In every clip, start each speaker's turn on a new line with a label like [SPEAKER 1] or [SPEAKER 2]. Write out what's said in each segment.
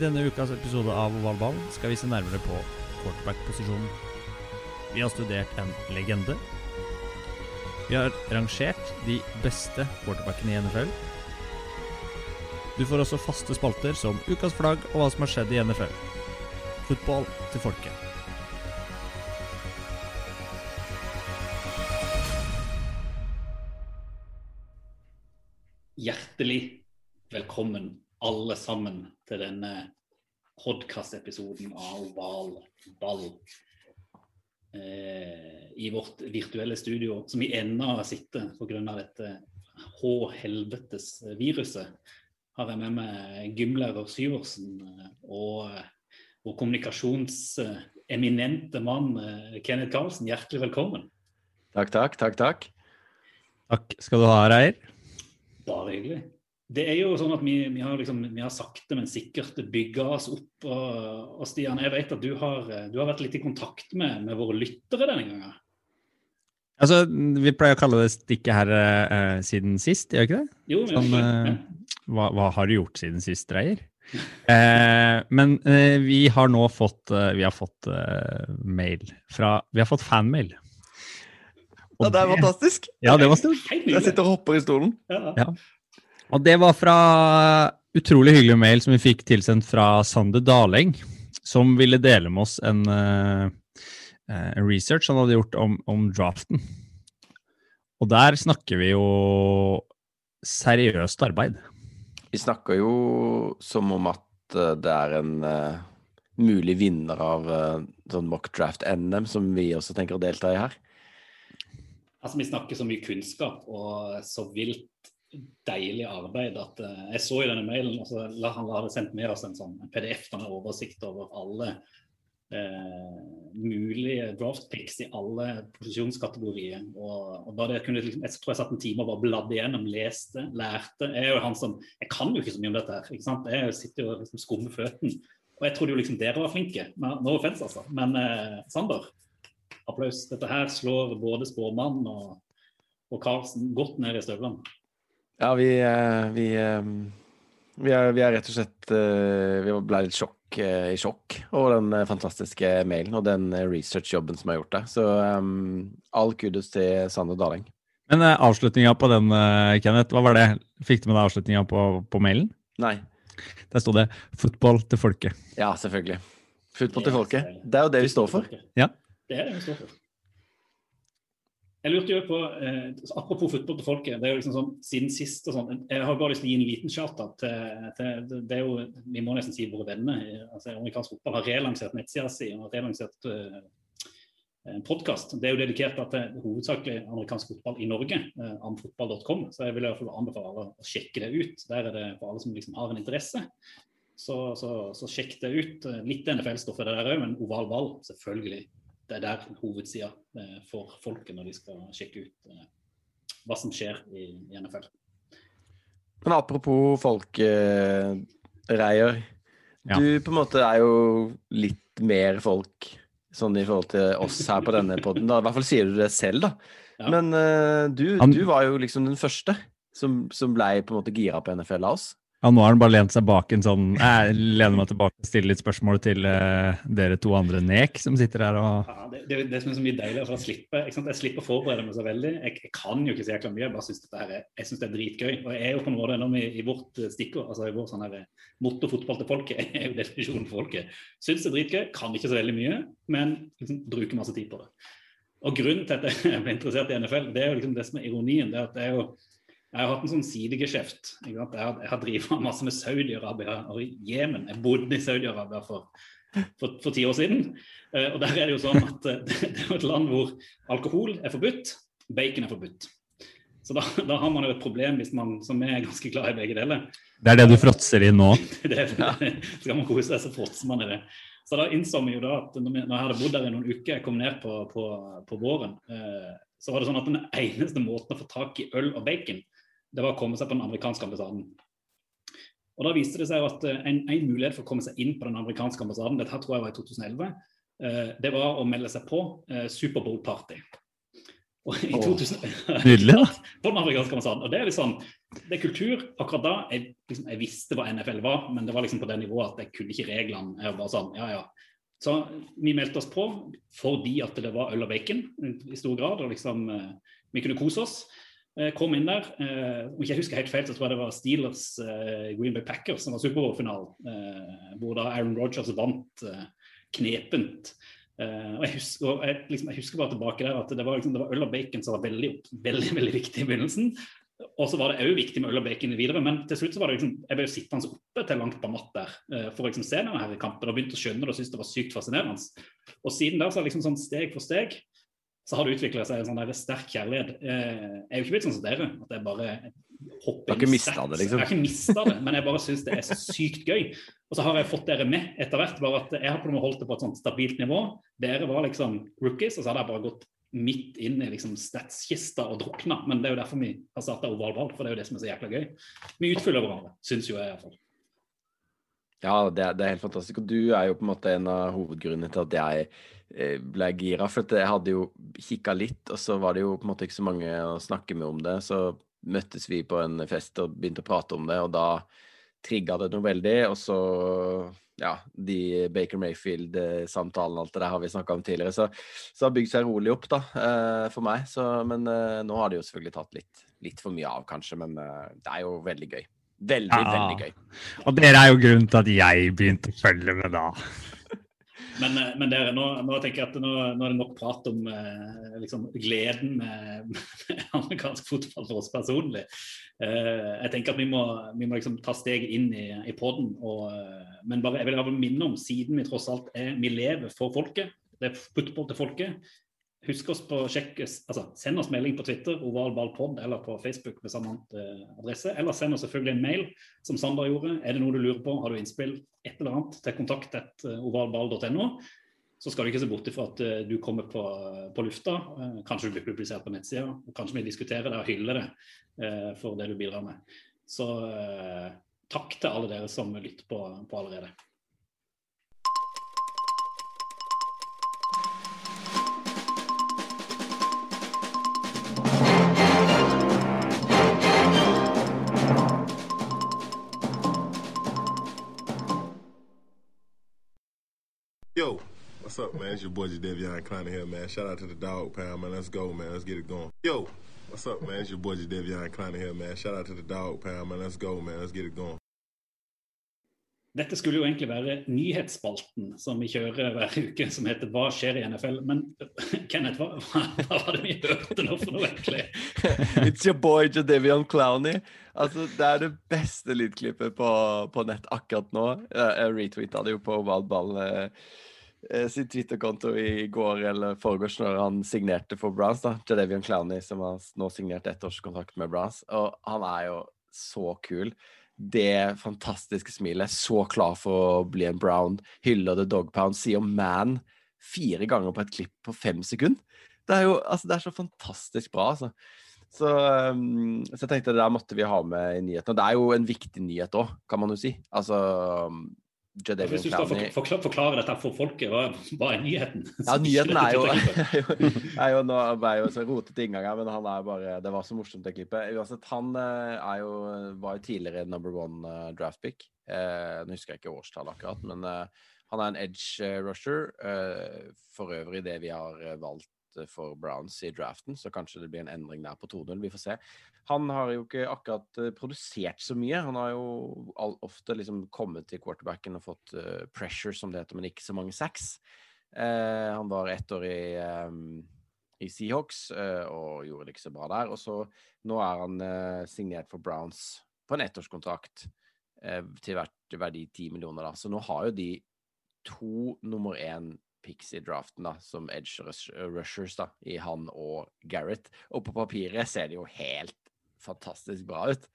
[SPEAKER 1] I denne ukas episode av Ovalball skal vi se nærmere på quarterback-posisjonen. Vi har studert en legende. Vi har rangert de beste quarterbackene i NFL. Du får også faste spalter som ukas flagg og hva som har skjedd i NFL. Fotball til folket.
[SPEAKER 2] Podkast-episoden av Oval ball. Eh, I vårt virtuelle studio, som vi ennå sitter pga. dette H-helvetes viruset, har jeg med meg gymlærer Syversen eh, og vår kommunikasjonseminente mann eh, Kenneth Karlsen. Hjertelig velkommen.
[SPEAKER 3] Takk, takk, takk, takk.
[SPEAKER 1] Takk skal du ha, Reier.
[SPEAKER 2] Bare hyggelig. Det er jo sånn at vi, vi, har, liksom, vi har sakte, men sikkert bygga oss opp. Og, og Stian, jeg vet at du har, du har vært litt i kontakt med, med våre lyttere denne gangen.
[SPEAKER 1] Altså, vi pleier å kalle det stikket her eh, siden sist, gjør vi ikke det?
[SPEAKER 2] Jo, men,
[SPEAKER 1] Sånn, eh, hva, hva har du gjort siden sist, Dreyer? Eh, men eh, vi har nå fått, eh, vi har fått eh, mail fra Vi har fått fanmail. Og
[SPEAKER 3] Ja, det er fantastisk.
[SPEAKER 1] Ja, det var stort.
[SPEAKER 3] Jeg sitter og hopper i stolen.
[SPEAKER 2] Ja.
[SPEAKER 1] Ja. Og det var fra utrolig hyggelig mail som vi fikk tilsendt fra Sander Daleng, som ville dele med oss en, eh, eh, en research han hadde gjort om, om draften. Og der snakker vi jo seriøst arbeid.
[SPEAKER 3] Vi snakker jo som om at eh, det er en uh, mulig vinner av uh, sånn mockdraft-NM, som vi også tenker å delta i her.
[SPEAKER 2] Altså, Vi snakker så mye kunnskap og så vilt deilig arbeid at uh, jeg så i denne mailen altså, Han hadde sendt med oss en sånn PDF med oversikt over alle uh, mulige draft picks i alle posisjonskategorier. Og, og bare det kunne, liksom, Jeg tror jeg satt en time og bare bladde igjennom, leste, lærte. Jeg er jo han som, jeg kan jo ikke så mye om dette her. ikke sant? Jeg sitter jo og liksom skummer fløten. Og jeg trodde jo liksom dere var flinke. No offense, altså. Men uh, Sander, applaus. Dette her slår både spåmannen og, og Karlsen godt ned i støvlene.
[SPEAKER 3] Ja, vi, eh, vi, eh, vi, er, vi er rett og slett eh, Vi ble litt sjokk, i sjokk over den fantastiske mailen og den researchjobben som er gjort der. Så um, all kudos til Sander Daleng.
[SPEAKER 1] Men uh, avslutninga på den, Kenneth, hva var det? Fikk du med deg avslutninga på, på mailen?
[SPEAKER 3] Nei.
[SPEAKER 1] Der sto det 'fotball til folket'.
[SPEAKER 3] Ja, selvfølgelig. Fotball til folket. Det er jo det vi står for.
[SPEAKER 1] Ja.
[SPEAKER 2] Det er det vi står for. Jeg lurte jo på, eh, Apropos fotball til folket. det er jo liksom sånn, Siden sist og sånn, Jeg har bare lyst til å gi en liten charter til, til det er jo, Vi må nesten si våre venner. altså Amerikansk fotball har relansert nettsida si og relansert eh, podkast. Det er jo dedikert til hovedsakelig amerikansk fotball i Norge. Eh, amfotball.com. Så jeg vil i hvert fall anbefale å sjekke det ut. Der er det for alle som liksom har en interesse. Så, så, så sjekk det ut. Litt NFL-stoff er der òg, men oval ball, selvfølgelig det er der hovedsida eh, for folket når de skal sjekke ut eh, hva som skjer i, i NFL.
[SPEAKER 3] Men apropos folkereier.
[SPEAKER 1] Ja.
[SPEAKER 3] Du på en måte er jo litt mer folk sånn i forhold til oss her på denne poden. I hvert fall sier du det selv, da.
[SPEAKER 2] Ja.
[SPEAKER 3] Men eh, du, du var jo liksom den første som, som blei på en måte gira på NFL av oss.
[SPEAKER 1] Ja, nå har han bare lent seg bak en sånn Jeg lener meg tilbake og stiller litt spørsmål til uh, dere to andre nek som sitter her og
[SPEAKER 2] Ja, det, det, det som er så mye deiligere, for jeg slipper, jeg slipper å forberede meg så veldig. Jeg, jeg kan jo ikke så jækla mye, jeg bare syns det er dritgøy. Og jeg er jo på en måte når i, i vårt eh, stikkord, altså i vår sånn her eh, motto 'fotball til folket', er jo definisjonen for folket. Syns det er dritgøy, kan ikke så veldig mye, men liksom bruker masse tid på det. Og grunnen til at jeg ble interessert i NFL, det er jo liksom det som er ironien. det er at det er jo jeg har hatt en sånn sidegeskjeft. Jeg har, jeg har drevet masse med Saudi-Arabia og Jemen. Jeg bodde i Saudi-Arabia for, for, for ti år siden. Eh, og der er det jo sånn at eh, det, det er jo et land hvor alkohol er forbudt, bacon er forbudt. Så da, da har man jo et problem hvis man, som er ganske glad i begge deler.
[SPEAKER 1] Det er det du fråtser i nå?
[SPEAKER 2] det, det, skal man kose seg, så fråtser man i det. Så da innså vi jo da at når jeg hadde bodd der i noen uker, jeg kom ned på, på, på våren, eh, så var det sånn at den eneste måten å få tak i øl og bacon, det var å komme seg på den amerikanske ambassaden. Og Da viste det seg at eh, en, en, mulighet for å komme seg inn på den amerikanske ambassaden, dette tror jeg var i 2011, eh, det var å melde seg på eh, Superbowl-party.
[SPEAKER 1] 2000, Nydelig, da.
[SPEAKER 2] på den amerikanske ambassaden. Og Det er litt sånn, det er kultur. Akkurat da jeg, liksom, jeg, visste hva NFL var, men det var liksom på det nivået at jeg kunne ikke reglene. Jeg var sånn, ja, ja. Så vi meldte oss på fordi at det var øl og bacon i stor grad. og liksom, Vi kunne kose oss. Kom inn der. Om ikke jeg husker helt feil, så tror jeg det var Steelers Green Bay Packers som var Superbowl-finalen. Hvor da Aaron Rogers vant knepent. Og jeg husker, jeg, liksom, jeg husker, bare tilbake der at det var, liksom, det var øl og bacon som var veldig, veldig, veldig viktig i begynnelsen. Og så var det òg viktig med øl og bacon videre, men til slutt så var det liksom, jeg ble sittende oppe til langt på natt der for å liksom, se denne kampen og begynte å skjønne det og syntes det var sykt fascinerende. Og siden der så har liksom sånn steg for steg så har det utvikla seg en sånn sterk kjærlighet. Uh, jeg er jo ikke blitt sånn som dere, at jeg bare
[SPEAKER 3] hopper inn sterkt.
[SPEAKER 2] Liksom. Jeg har ikke mista det, men jeg bare syns det er så sykt gøy. Og så har jeg fått dere med etter hvert. bare at Jeg har på noe holdt det på et sånt stabilt nivå. Dere var liksom rookies, og så hadde jeg bare gått midt inn i liksom statskista og drukna. Men det er jo derfor vi har starta ovalball, for det er jo det som er så jækla gøy. Vi utfyller hverandre, syns jo jeg iallfall.
[SPEAKER 3] Ja, det er, det er, helt fantastisk. Og du er jo på en måte en av hovedgrunnene til at jeg eh, ble gira. For jeg hadde jo kikka litt, og så var det jo på en måte ikke så mange å snakke med om det. Så møttes vi på en fest og begynte å prate om det, og da trigga det noe veldig. Og så, ja, de Baker Mayfield-samtalene alt det der har vi snakka om tidligere. Så, så har bygd seg rolig opp, da, eh, for meg. Så, men eh, nå har det jo selvfølgelig tatt litt, litt for mye av, kanskje. Men eh, det er jo veldig gøy. Veldig, ja. veldig gøy.
[SPEAKER 1] Og dere er jo grunnen til at jeg begynte å følge med da.
[SPEAKER 2] Men, eh, men dere, nå, nå, tenker jeg at nå, nå, er det nok prat om eh, liksom, gleden med, med, amerikansk fotball for oss personlig. Eh, jeg tenker at vi må, vi må liksom ta steget inn i, i poden. Eh, men bare, jeg vil minne om, siden vi tross alt er Vi lever for folket. Det er fotball til folket. Husk oss på sjekk, altså Send oss melding på Twitter, ovalballpod, eller på Facebook med samme eh, adresse. Eller send oss selvfølgelig en mail, som Sander gjorde. Er det noe du lurer på, har du innspill, et eller annet, til kontakt etter ovalball.no. Så skal du ikke se bort ifra at uh, du kommer på, på lufta. Kanskje du blir publisert på nettsida. Kanskje vi diskuterer det og hyller det for det du bidrar med. Så takk til alle dere som lytter på, på allerede.
[SPEAKER 4] What's up, man? It's your boy Jadevion Clowney here, man. Shout out to the dog pound, man. Let's go, man. Let's get it going. Yo, what's up, man? It's your boy Jadevion Clowney here, man. Shout out to the dog pound, man. Let's go, man. Let's get it going.
[SPEAKER 2] Dette skulle jo egentlig være nyhetsspalten som vi kjører hver uke, som heter 'Hva skjer i NFL?' Men Kenneth, hva, hva var det vi hørte nå for noe, egentlig?
[SPEAKER 3] It's your boy Jadevion Clowney. Altså, det er det beste lydklippet på, på nett akkurat nå. Jeg retweeta det jo på eh, eh, sin Twitter-konto i går eller foregårs når han signerte for Browns. da, Jadevion Clowney, som har nå signert ettårskontrakt med Browns. Og han er jo så kul det fantastiske smilet, så klar for å bli en Brown, hyller The Dog Pound, sier man fire ganger på et klipp på fem sekunder. Det er jo altså, det er så fantastisk bra, altså. Så, um, så, jeg tenkte det der måtte vi ha med i nyhetene. Det er jo en viktig nyhet òg, kan man jo si. Altså
[SPEAKER 2] du skal forklare, forklare dette for folket, hva, hva er nyheten?
[SPEAKER 3] Ja, nyheten er jo, er jo Nå ble jo så rotete inngang her, men han er bare Det var så morsomt, det klippet. Uansett, han eh, jo, var jo tidligere number one uh, draft pick. Eh, nå husker jeg ikke årstallet akkurat, men eh, han er en edge rusher. Eh, for øvrig det vi har valgt for Browns i draften, så kanskje det blir en endring der på 2-0. Vi får se. Han har jo ikke akkurat uh, produsert så mye. Han har jo ofte liksom kommet til quarterbacken og fått uh, pressure, som det heter, men ikke så mange sacks. Han var ett år i, i Seahawks og gjorde det ikke så bra der. Og så nå er han signert for Browns på en ettårskontrakt til verdi 10 millioner, da. Så nå har jo de to nummer én picks i draften da, som edge rushers da, i han og Gareth. Og på papiret ser det jo helt fantastisk bra ut.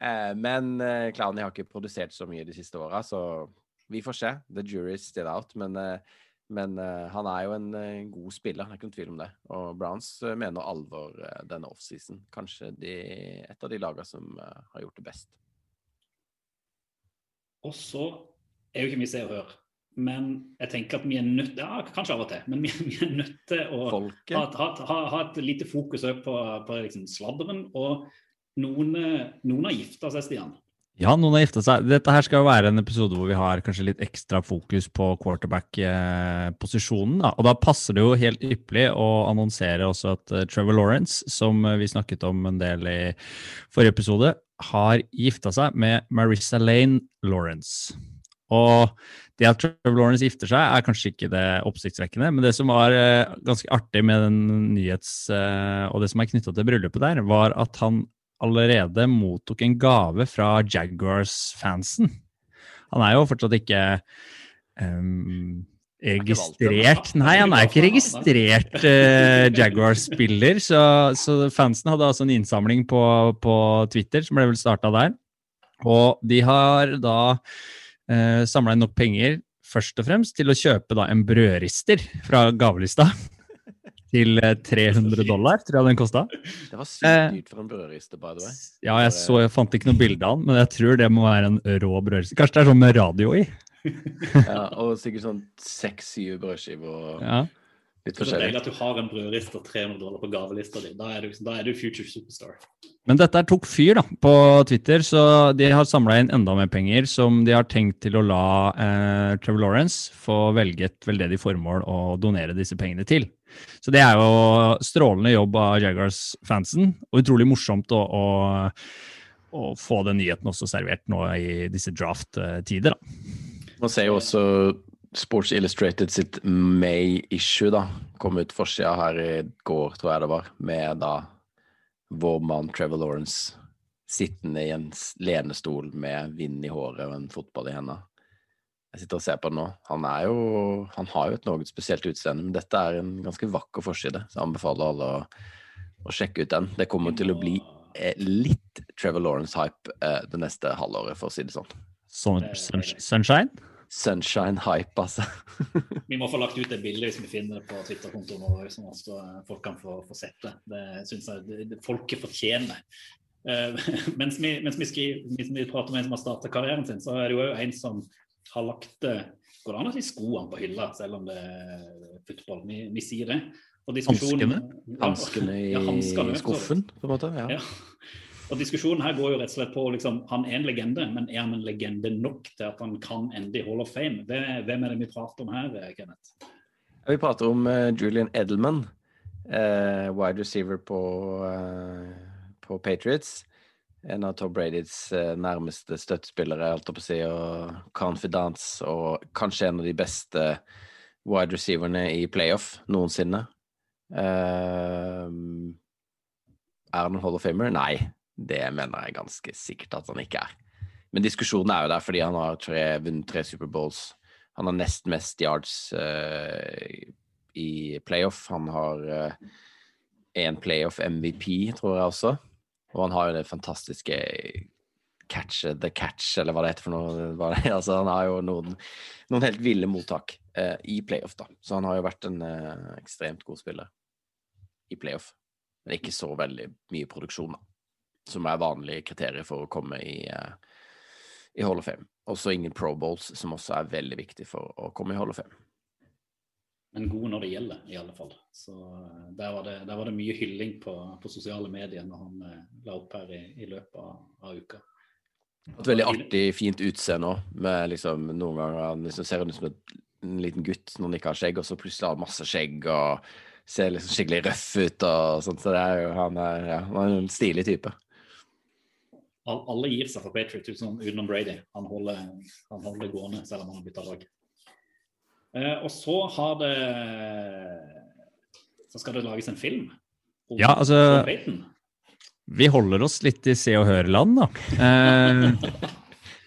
[SPEAKER 3] Eh, men eh, Clowny har ikke produsert så mye de siste åra, så vi får se. The jury is still out. Men, eh, men eh, han er jo en eh, god spiller, det er ikke noen tvil om det. Og Browns eh, mener alvor eh, denne offseason. Kanskje de, et av de lagene som eh, har gjort det best.
[SPEAKER 2] Og så er jo ikke mye Se og Hør, men jeg tenker at vi er nødt ja, kanskje av og til, men vi, vi er nødt til å ha, ha, ha, ha et lite fokus på, på liksom sladderen. Og noen, noen har gifta seg, Stian.
[SPEAKER 1] Ja, noen har gifta seg. Dette her skal jo være en episode hvor vi har kanskje litt ekstra fokus på quarterback-posisjonen. Og da passer det jo helt ypperlig å annonsere også at eh, Trevor Lawrence, som vi snakket om en del i forrige episode, har gifta seg med Marissa Lane Lawrence. Og det at Trevor Lawrence gifter seg, er kanskje ikke det oppsiktsvekkende, men det som var eh, ganske artig med den nyhets... eh, og det som er knytta til bryllupet der, var at han allerede mottok en gave fra Jaguars-fansen. Han er jo fortsatt ikke
[SPEAKER 3] ennå.
[SPEAKER 1] registrert Nei, han er ikke registrert uh, Jaguars-spiller, så, så fansen hadde altså en innsamling på, på Twitter, som ble vel starta der. Og de har da eh, samla inn nok penger først og fremst til å kjøpe da en brødrister fra gavelista. Til eh, 300 dollar, tror jeg den kosta.
[SPEAKER 3] Det var sykt
[SPEAKER 1] Eh,
[SPEAKER 3] dyrt for en brødrister, by the way.
[SPEAKER 1] Ja, jeg, så, jeg fant ikke noe bilde av den, men jeg tror det må være en rå brødrister. Kanskje det er sånn med radio i?
[SPEAKER 3] Ja, og sikkert sånn seks-syv brødskiver og
[SPEAKER 1] Ja.
[SPEAKER 3] Litt
[SPEAKER 2] det
[SPEAKER 3] er
[SPEAKER 2] deilig at du har en brødrist og 300 dollar på gavelista di. Da er du, da er du future superstar.
[SPEAKER 1] Men dette tok fyr da, på Twitter, så de har samla inn enda mer penger som de har tenkt til å la eh, Trevor Lawrence få velge et veldedig formål å donere disse pengene til. Så det er jo strålende jobb av Jaguars-fansen, og utrolig morsomt å, å, å få den nyheten også servert nå i disse draft-tider. da.
[SPEAKER 3] Man ser jo også Sports Illustrated sitt May-issue, da. Kom ut forsida her i går, tror jeg det var, med da vår mann Trevor Lawrence sittende i en lenestol med vind i håret og en fotball i hendene. Jeg sitter og ser på den nå. Han er jo Han har jo et noe spesielt utseende, men dette er en ganske vakker forside, så jeg anbefaler alle å, å sjekke ut den. Det kommer til å bli eh, litt Trevor Lawrence-hype eh, det neste halvåret, for å si det sånn.
[SPEAKER 1] Sun, sun, sunshine?
[SPEAKER 3] Sunshine-hype, altså.
[SPEAKER 2] Vi må få lagt ut det bildet hvis vi finner det på Twitter-kontoen vår, sånn at eh, folk kan få, få sett det. Det syns jeg det, det, folket fortjener. Eh, mens, vi, mens, vi skriver, mens vi prater med en som har starta karrieren sin, så er det jo en som har lagt eh, Går det an å si skoene på hylla, selv om det er fotball? Vi, vi sier det. Hanskene?
[SPEAKER 3] Hanskene i
[SPEAKER 2] ja,
[SPEAKER 3] skuffen, på en måte. Ja.
[SPEAKER 2] Ja. Og Diskusjonen her går jo rett og slett på liksom, han er en legende, men er han en legende nok til at han kan ende i Hall of Fame? Hvem er det vi prater om her, eh, Kenneth?
[SPEAKER 3] Vi prater om eh, Julian Edelman, eh, wide receiver på, på Patriots. En av Tom Bradys nærmeste støttespillere, holdt jeg å si, og confidence, og kanskje en av de beste wide receiverne i playoff noensinne. Er han en Hall of Famer? Nei, det mener jeg ganske sikkert at han ikke er. Men diskusjonen er jo der fordi han har tre, vunnet tre Superbowls. Han har nest mest yards uh, i playoff. Han har én playoff MVP, tror jeg også. Og han har jo det fantastiske catch the catch, eller hva det heter for noe. Altså, han har jo noen, noen helt ville mottak eh, i playoff, da. Så han har jo vært en eh, ekstremt god spiller i playoff. Men ikke så veldig mye produksjon, da. Som er vanlige kriterier for å komme i, eh, i Hall of Fame. Også ingen Pro Bowls, som også er veldig viktig for å komme i Hall of Fame.
[SPEAKER 2] Men god når det gjelder, i alle fall. Så eh, der var det, der var det mye hylling på, på sosiale medier når han eh, la opp her i, i løpet av, av uka.
[SPEAKER 3] Et veldig artig, fint utseende òg. Med liksom noen ganger han liksom ser ut som en liten gutt når han ikke har skjegg, og så plutselig har han masse skjegg og ser liksom skikkelig røff ut og sånt. Så det er jo han er, ja, han er en stilig type.
[SPEAKER 2] All, alle gir seg for Patriot utenom, utenom Brady. Han holder, han holder gående selv om han har bytta lag. Eh, og så har det Så skal det lages en film. om
[SPEAKER 1] Ja, altså- Vi holder oss litt i Se og Hør-land, da. Eh,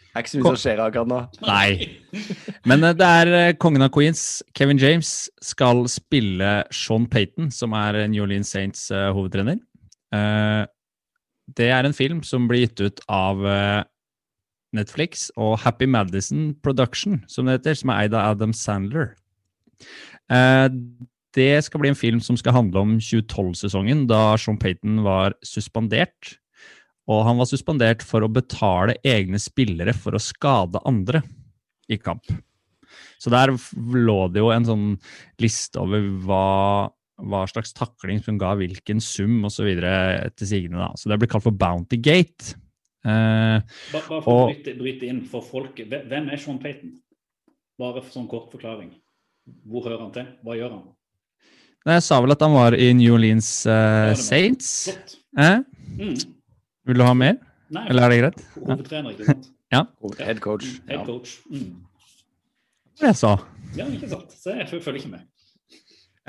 [SPEAKER 3] Det er ikke så mye som skjer akkurat nå.
[SPEAKER 1] nei. Men eh, det er eh, kongen av Queens, Kevin James, skal spille Sean Payton, som er New Orleans Saints eh, hovedtrener. Eh, det er en film som blir gitt ut av eh, Netflix og Happy Madison Production, som det heter, som er eid av Adam Sandler. Eh, det skal bli en film som skal handle om 2012-sesongen, da Sean Payton var suspendert. Og han var suspendert for å betale egne spillere for å skade andre i kamp. Så der lå det jo en sånn liste over hva, hva slags takling som ga hvilken sum osv. til sigende. da. Så det blir kalt for Bounty Gate. Eh,
[SPEAKER 2] Bare, bare for å bryte, bryte inn for folket. Hvem- er Sean Payton? Bare for sånn kort forklaring. Hvor hører han til? Hva gjør han?
[SPEAKER 1] jeg sa vel at han var i New Orleans eh, Saints. Eh?
[SPEAKER 2] Mm.
[SPEAKER 1] Vil du ha mer,
[SPEAKER 2] Nei,
[SPEAKER 1] eller er det greit?
[SPEAKER 2] hovedtrener, ikke sant?
[SPEAKER 3] Head coach.
[SPEAKER 2] Head
[SPEAKER 3] Ja.
[SPEAKER 2] coach. Mm.
[SPEAKER 1] Det jeg sa.
[SPEAKER 2] Ja, ikke sant. Så jeg følger ikke med.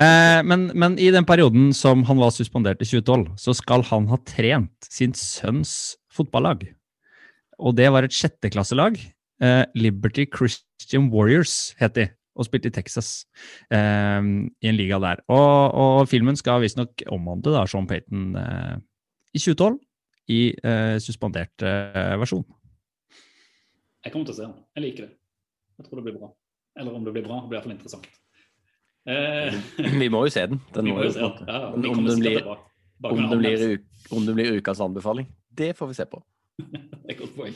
[SPEAKER 1] Eh, men, men i den perioden som han var suspendert i 2012, så skal han ha trent sin sønns fotballag. Og det var et sjetteklasselag. Eh, Liberty Christian Warriors het de, og spilte i Texas eh, i en liga der. Og, og filmen skal visstnok omhandle da Sean Payton eh, i 2012 i eh, suspendert versjon.
[SPEAKER 2] Jeg kommer til å se den. Jeg liker det. Jeg tror det blir bra. Eller om det blir bra, det blir iallfall interessant. Eh,
[SPEAKER 3] Vi må jo se den. den
[SPEAKER 2] vi
[SPEAKER 3] må
[SPEAKER 2] jo se den. Ja, ja,
[SPEAKER 3] om den blir- om, den blir, om den blir ukas anbefaling, det får vi se på.
[SPEAKER 2] Det er godt poeng.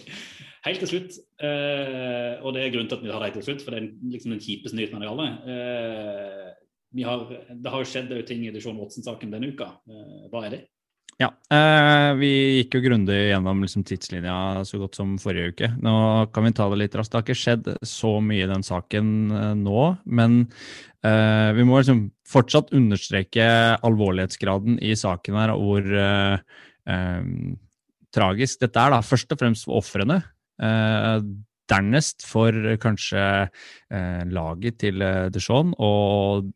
[SPEAKER 2] Helt til slutt, eh, og det er grunnen til at vi har det helt til slutt, for det er liksom den kjipeste nyheten av alle. Eh, vi har, det har jo skjedd ting i Deshaun Watson-saken denne uka. Eh, hva er det?
[SPEAKER 1] Ja, eh, vi gikk jo grundig gjennom liksom, tidslinja så godt som forrige uke. Nå kan vi ta det litt raskt. Det har ikke skjedd så mye i den saken eh, nå, men eh, vi må liksom fortsatt understreke alvorlighetsgraden i saken her, og hvor eh, eh, tragisk dette er. da. Først og fremst for ofrene. Eh, dernest for kanskje laget til eh, Deshaun og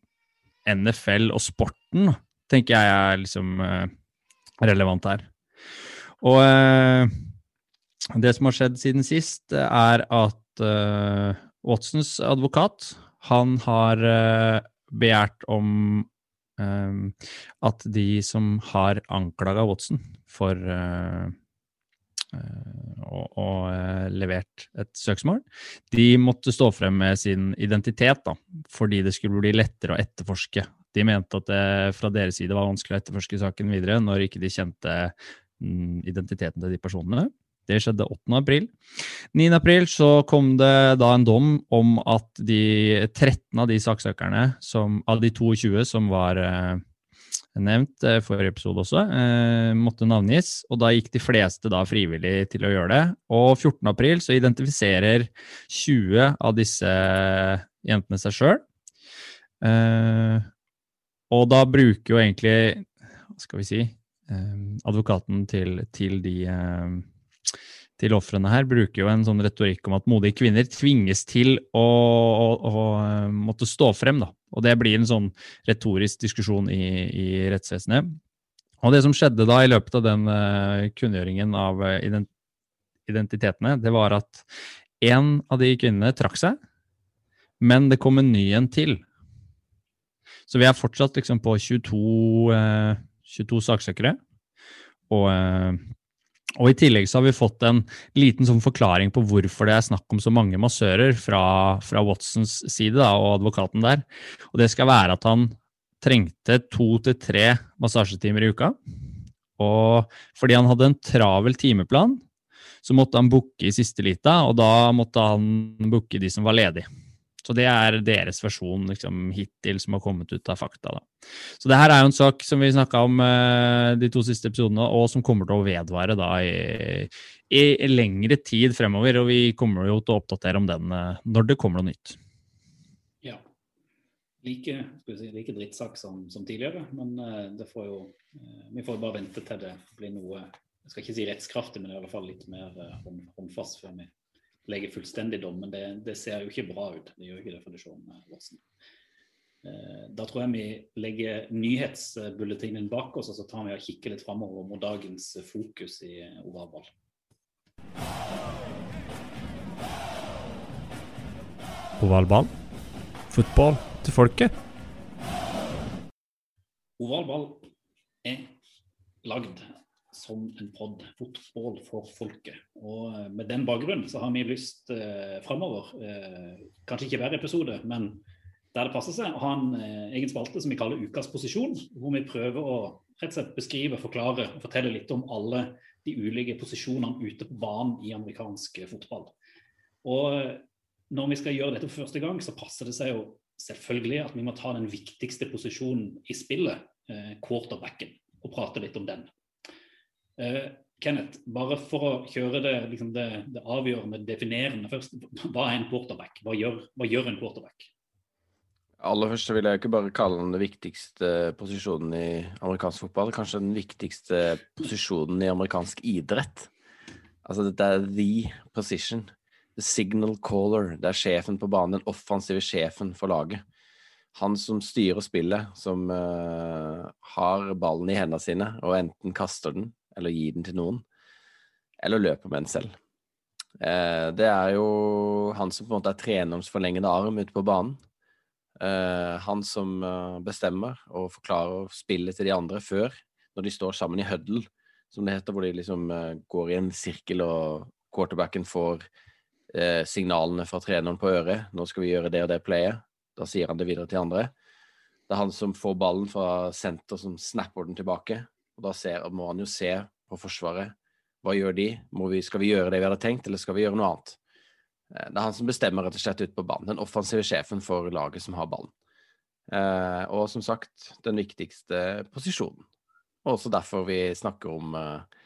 [SPEAKER 1] NFL og sporten, tenker jeg er liksom relevant her. Og eh, det som har skjedd siden sist, er at eh, Watsons advokat han har eh, begjært om at de som har anklaga Watson for å eh, levert et søksmål, de måtte stå frem med sin identitet, da, fordi det skulle bli lettere å etterforske. De mente at det fra deres side var vanskelig å etterforske saken videre når ikke de kjente mm, identiteten til de personene. Det skjedde 8. april. 9. april så kom det da en dom om at de 13 av de saksøkerne, som, av de 22 som var eh, nevnt eh, forrige episode også, eh, måtte navngis. Og da gikk de fleste da frivillig til å gjøre det. Og 14. april så identifiserer 20 av disse jentene seg sjøl. Og da bruker jo egentlig, hva skal vi si, eh, advokaten til, til de eh, til ofrene her bruker jo en sånn retorikk om at modige kvinner tvinges til å, å, å eh, måtte stå frem. Da. Og det blir en sånn retorisk diskusjon i, i rettsvesenet. Og det som skjedde da i løpet av den eh, kunngjøringen av eh, ident identitetene, det var at en av de kvinnene trakk seg, men det kom en ny en til. Så vi er fortsatt liksom på 22, eh, 22 saksøkere. Og, eh, og i tillegg så har vi fått en liten sånn forklaring på hvorfor det er snakk om så mange massører fra, fra Watsons side da, og advokaten der. Og det skal være at han trengte to til tre massasjetimer i uka. Og fordi han hadde en travel timeplan, så måtte han booke i siste lita, og da måtte han booke de som var ledige. Så det er deres versjon liksom, hittil som har kommet ut av fakta. Da. Så det her er jo en sak som vi snakka om eh, de to siste episodene, og som kommer til å vedvare da i, i lengre tid fremover. Og vi kommer jo til å oppdatere om den eh, når det kommer noe nytt.
[SPEAKER 2] Ja. Like, si, like drittsak som, som tidligere, men eh, får jo eh, Vi får jo bare vente til det blir noe Jeg skal ikke si rettskraftig, men i alle fall litt mer eh, hånd, håndfast før vi legger fullstendig dom. Men det, det ser jo ikke bra ut. Det gjør ikke det for Deshaun Watson. Eh, Da tror jeg vi legger nyhetsbulletinen bak oss, og så tar vi og kikker litt framover mot dagens fokus i ovalball.
[SPEAKER 1] Ovalball. Fotball til folket.
[SPEAKER 2] Ovalball er lagd som en pod, fotball for folket. Og eh, med den bakgrunnen så har vi lyst eh, framover, eh, kanskje ikke hver episode, men der det passer seg, å ha en eh, egen spalte som vi kaller Ukas posisjon, hvor vi prøver å rett og slett beskrive, forklare og fortelle litt om alle de ulike posisjonene ute på banen i amerikansk fotball. Og eh, når vi skal gjøre dette for første gang, så passer det seg jo selvfølgelig at vi må ta den viktigste posisjonen i spillet, eh, quarterbacken, og prate litt om den. Eh, Kenneth, bare for å kjøre det, liksom det, det avgjørende, definerende først. Hva er en quarterback? Hva gjør, hva gjør en quarterback?
[SPEAKER 3] Aller først vil jeg ikke bare kalle den den viktigste posisjonen i amerikansk fotball, kanskje den viktigste posisjonen i amerikansk idrett. Altså dette er the position. The signal caller. Det er sjefen på banen, den offensive sjefen for laget. Han som styrer spillet, som uh, har ballen i hendene sine og enten kaster den eller gi den til noen, eller løpe med den selv. Uh, det er jo han som på en måte er trenerens forlengede arm ute på banen. Uh, han som uh, bestemmer og forklarer spillet til de andre før, når de står sammen i huddle, som det heter, hvor de liksom går i en sirkel og quarterbacken får signalene fra treneren på øret. 'Nå skal vi gjøre det og det playet.' Da sier han det videre til andre. Det er han som får ballen fra senter, som snapper den tilbake. Og da ser, må han jo se på Forsvaret. Hva gjør de? Vi, skal vi gjøre det vi hadde tenkt, eller skal vi gjøre noe annet? Det er han som bestemmer rett og slett ute på banen. Den offensive sjefen for laget som har ballen. Eh, og som sagt, den viktigste posisjonen. Og også derfor vi snakker om eh,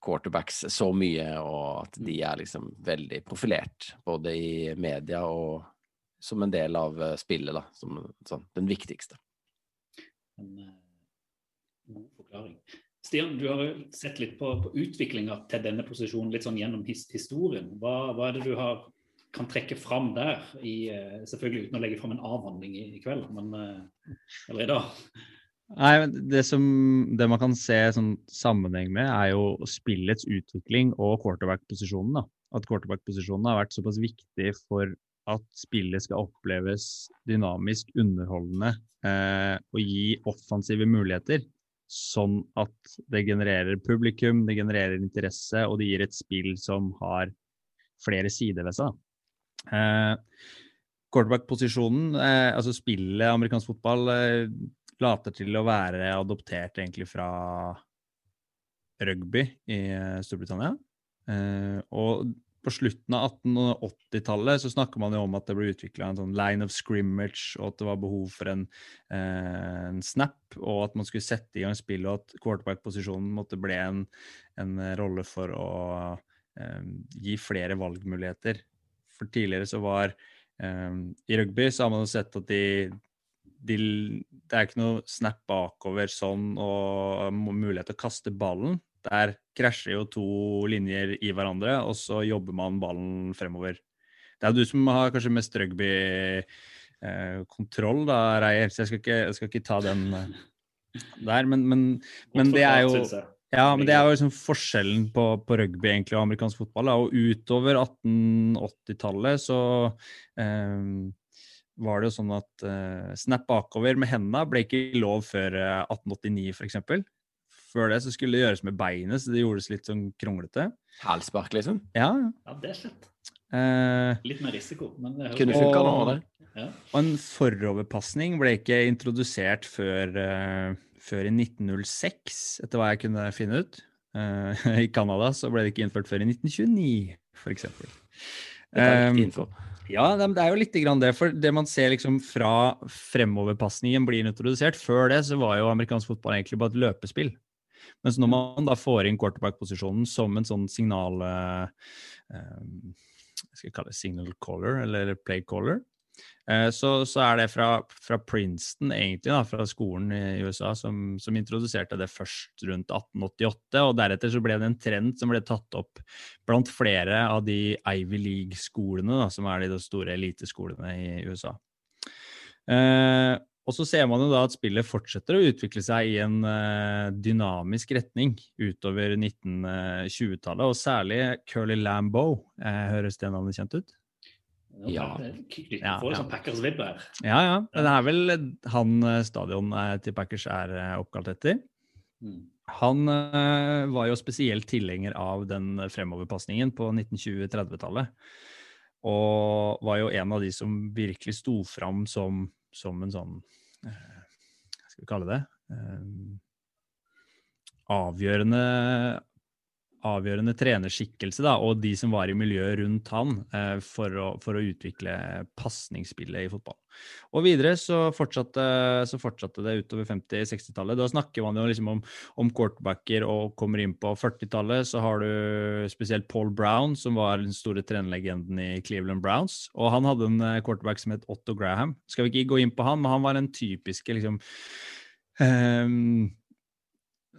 [SPEAKER 3] quarterbacks så mye, og at de er liksom veldig profilert. Både i media og som en del av spillet, da. Som sånn, den viktigste.
[SPEAKER 2] Men god forklaring. Stian, du har sett litt på, på utviklinga til denne posisjonen litt sånn gjennom his historien. Hva, hva, er det du har kan trekke fram der, i, selvfølgelig uten å legge fram en avhandling i, i kveld, men eller i dag?
[SPEAKER 1] Nei, det, som, det man kan se sånn sammenheng med, er jo spillets utvikling og quarterback-posisjonen. At quarterback-posisjonen har vært såpass viktig for at spillet skal oppleves dynamisk, underholdende eh, og gi offensive muligheter. Sånn at det genererer publikum, det genererer interesse, og det gir et spill som har flere sider ved seg. Eh, Quarterback-posisjonen, eh, altså spillet amerikansk fotball, eh, later til å være adoptert egentlig fra rugby i eh, Storbritannia. Eh, og på slutten av 1880-tallet så snakker man jo om at det ble utvikla en sånn line of scrimmage, og at det var behov for en, eh, en, snap, og at man skulle sette i gang spill, og at quarterback-posisjonen måtte bli en, en, rolle for å eh, gi flere valgmuligheter. For tidligere så var eh, I rugby så har man jo sett at de, de, Det er ikke noe snap bakover sånn og mulighet til å kaste ballen. Der krasjer jo to linjer i hverandre, og så jobber man ballen fremover. Det er jo du som har kanskje mest rugby-kontroll, eh, da, Reier, så jeg skal, ikke, jeg skal ikke, ta den eh, der. Men, men, men det er jo ja, men det er jo liksom forskjellen på, på, rugby egentlig og amerikansk fotball. Da. Og utover 1880-tallet så eh, var det jo sånn at eh, snap bakover med hendene ble ikke lov før 1889 eh, f.eks. Før det så skulle det gjøres med beinet, så det gjordes litt sånn kronglete.
[SPEAKER 3] Hælspark, liksom?
[SPEAKER 2] Ja. ja, det er slett. Eh, litt mer risiko, men det
[SPEAKER 3] Kunne funka nå, det.
[SPEAKER 1] Ja. Og en foroverpasning ble ikke introdusert før, uh, før, i 1906, etter hva jeg kunne finne ut. Uh, I Canada så ble det ikke innført før i 1929, f.eks. Um, ja, det er jo litt grann det. For det man ser liksom fra fremoverpasningen blir introdusert, før det så var jo amerikansk fotball egentlig bare et løpespill. Mens når man da får inn quarterback-posisjonen som en sånn signal Jeg skal kalle det signal caller, eller play caller. Eh, så, så, er det fra, fra, Princeton, egentlig, da, fra skolen i USA, som, som, introduserte det først rundt 1888. Og deretter så ble det en trend som ble tatt opp blant flere av de Ivy League-skolene, som er de store eliteskolene i USA. Eh, og så ser man jo da at spillet fortsetter å utvikle seg i en uh, dynamisk retning utover 1920-tallet, og særlig Curly Lambo. Uh, høres det navnet kjent ut?
[SPEAKER 2] Ja. ja, ja. sånn her.
[SPEAKER 1] Ja, ja. Det er vel han stadionet stadion til Packers er oppkalt etter. Mm. Han eh, var jo spesielt tilhenger av den fremoverpasningen på 1920-30-tallet. Og var jo en av de som virkelig sto fram som, som en sånn eh, Hva skal vi kalle det? Eh, avgjørende avgjørende trenerskikkelse, da, og de som var i miljøet rundt han, eh, for, å, for, å, utvikle pasningsspillet i fotball. Og videre så fortsatte, så fortsatte det utover 50-60-tallet. Da snakker man jo liksom om, om quarterbacker og kommer inn på 40-tallet, så har du spesielt Paul Brown, som var den store trenerlegenden i Cleveland Browns. Og han hadde en eh, quarterback som het Otto Graham. Skal vi ikke gå inn på han, men han var den typiske liksom um,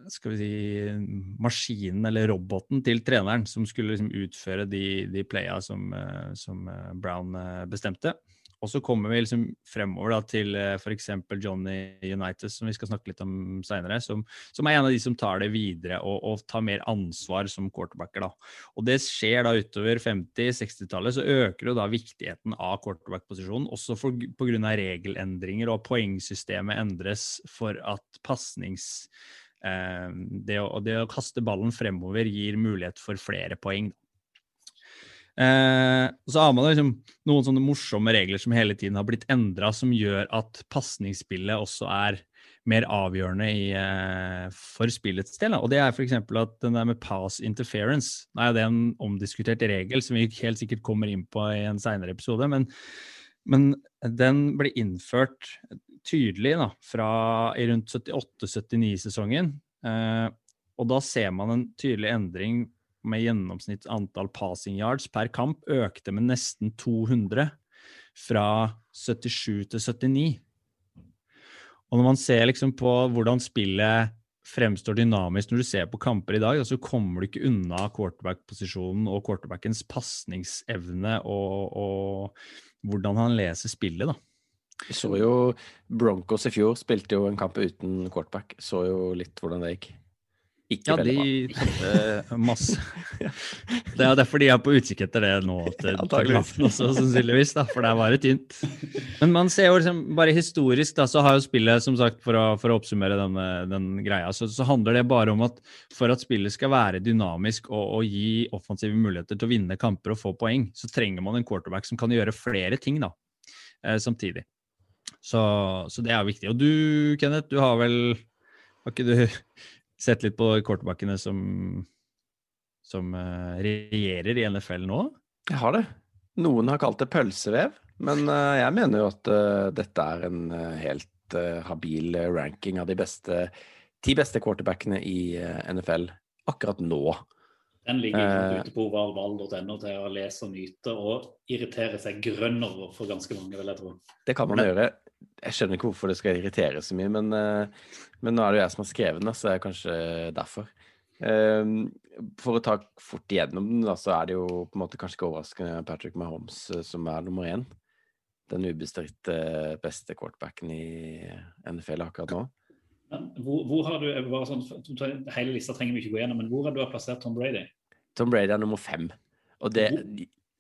[SPEAKER 1] skal vi si, maskinen eller roboten til treneren som skulle liksom utføre de, de playa som, eh, som, eh, Brown eh, bestemte. Og så kommer vi liksom fremover da, til f.eks. Johnny United, som vi skal snakke litt om seinere, som, som, er en av de som tar det videre og, og tar mer ansvar som quarterbacker. da. Og det skjer da utover 50-60-tallet, så øker jo da viktigheten av quarterback-posisjonen, også pga. regelendringer, og poengsystemet endres for at pasnings det å, det å, kaste ballen fremover gir mulighet for flere poeng. Eh, så har man liksom noen sånne morsomme regler som hele tiden har blitt endra, som gjør at pasningsspillet også er mer avgjørende i, eh, for spillets del. Og det er f.eks. at den der med pass interference det er en omdiskutert regel som vi helt sikkert kommer inn på i en seinere episode, men, men den ble innført tydelig da, fra i rundt 78-79-sesongen. Eh, og da ser man en tydelig endring med gjennomsnitt antall passing yards per kamp økte med nesten 200 fra 77 til 79. Og når man ser liksom på hvordan spillet fremstår dynamisk når du ser på kamper i dag, så kommer du ikke unna quarterback-posisjonen og quarterbackens pasningsevne og, og hvordan han leser spillet. da.
[SPEAKER 3] Vi så jo Broncos i fjor, spilte jo en kamp uten quarterback. Så jo litt hvordan det gikk.
[SPEAKER 1] Ikke ja, de tapte masse. Det er derfor de er på utkikk etter det nå til paragrafen også, sannsynligvis. da, For det er bare tynt. Men man ser jo liksom, bare historisk, da, så har jo spillet, som sagt, for å, for å oppsummere denne, den greia, så, så, handler det bare om at for at spillet skal være dynamisk og, og, gi offensive muligheter til å vinne kamper og få poeng, så trenger man en quarterback som kan gjøre flere ting da, eh, samtidig. Så, så, det er viktig. Og du, Kenneth, du har vel Har ikke du sett litt på kortbakkene som, som uh, regjerer i NFL nå?
[SPEAKER 3] Jeg har det. Noen har kalt det pølsevev, men uh, jeg mener jo at uh, dette er en helt habil ranking av de beste ti beste quarterbackene i NFL akkurat nå.
[SPEAKER 2] Den ligger uh, ute på ovalball.no til å lese og nyte og irritere seg grønn over for ganske mange, vil jeg tro.
[SPEAKER 3] Det kan man men, gjøre. Jeg skjønner ikke hvorfor det skal irritere så mye, men, uh, men nå er det jo jeg som har skrevet den, så er det kanskje derfor. Uh, for å ta fort igjennom den, da, så er det jo på en måte kanskje ikke overraskende Patrick Mahomes som er nummer én. Den ubestridte beste quarterbacken i NFL akkurat nå.
[SPEAKER 2] Hvor, hvor, har du bare sånn, Hele lista trenger vi ikke gå gjennom, men hvor har du plassert Tom Brady?
[SPEAKER 3] Tom Brady er nummer fem. Og det,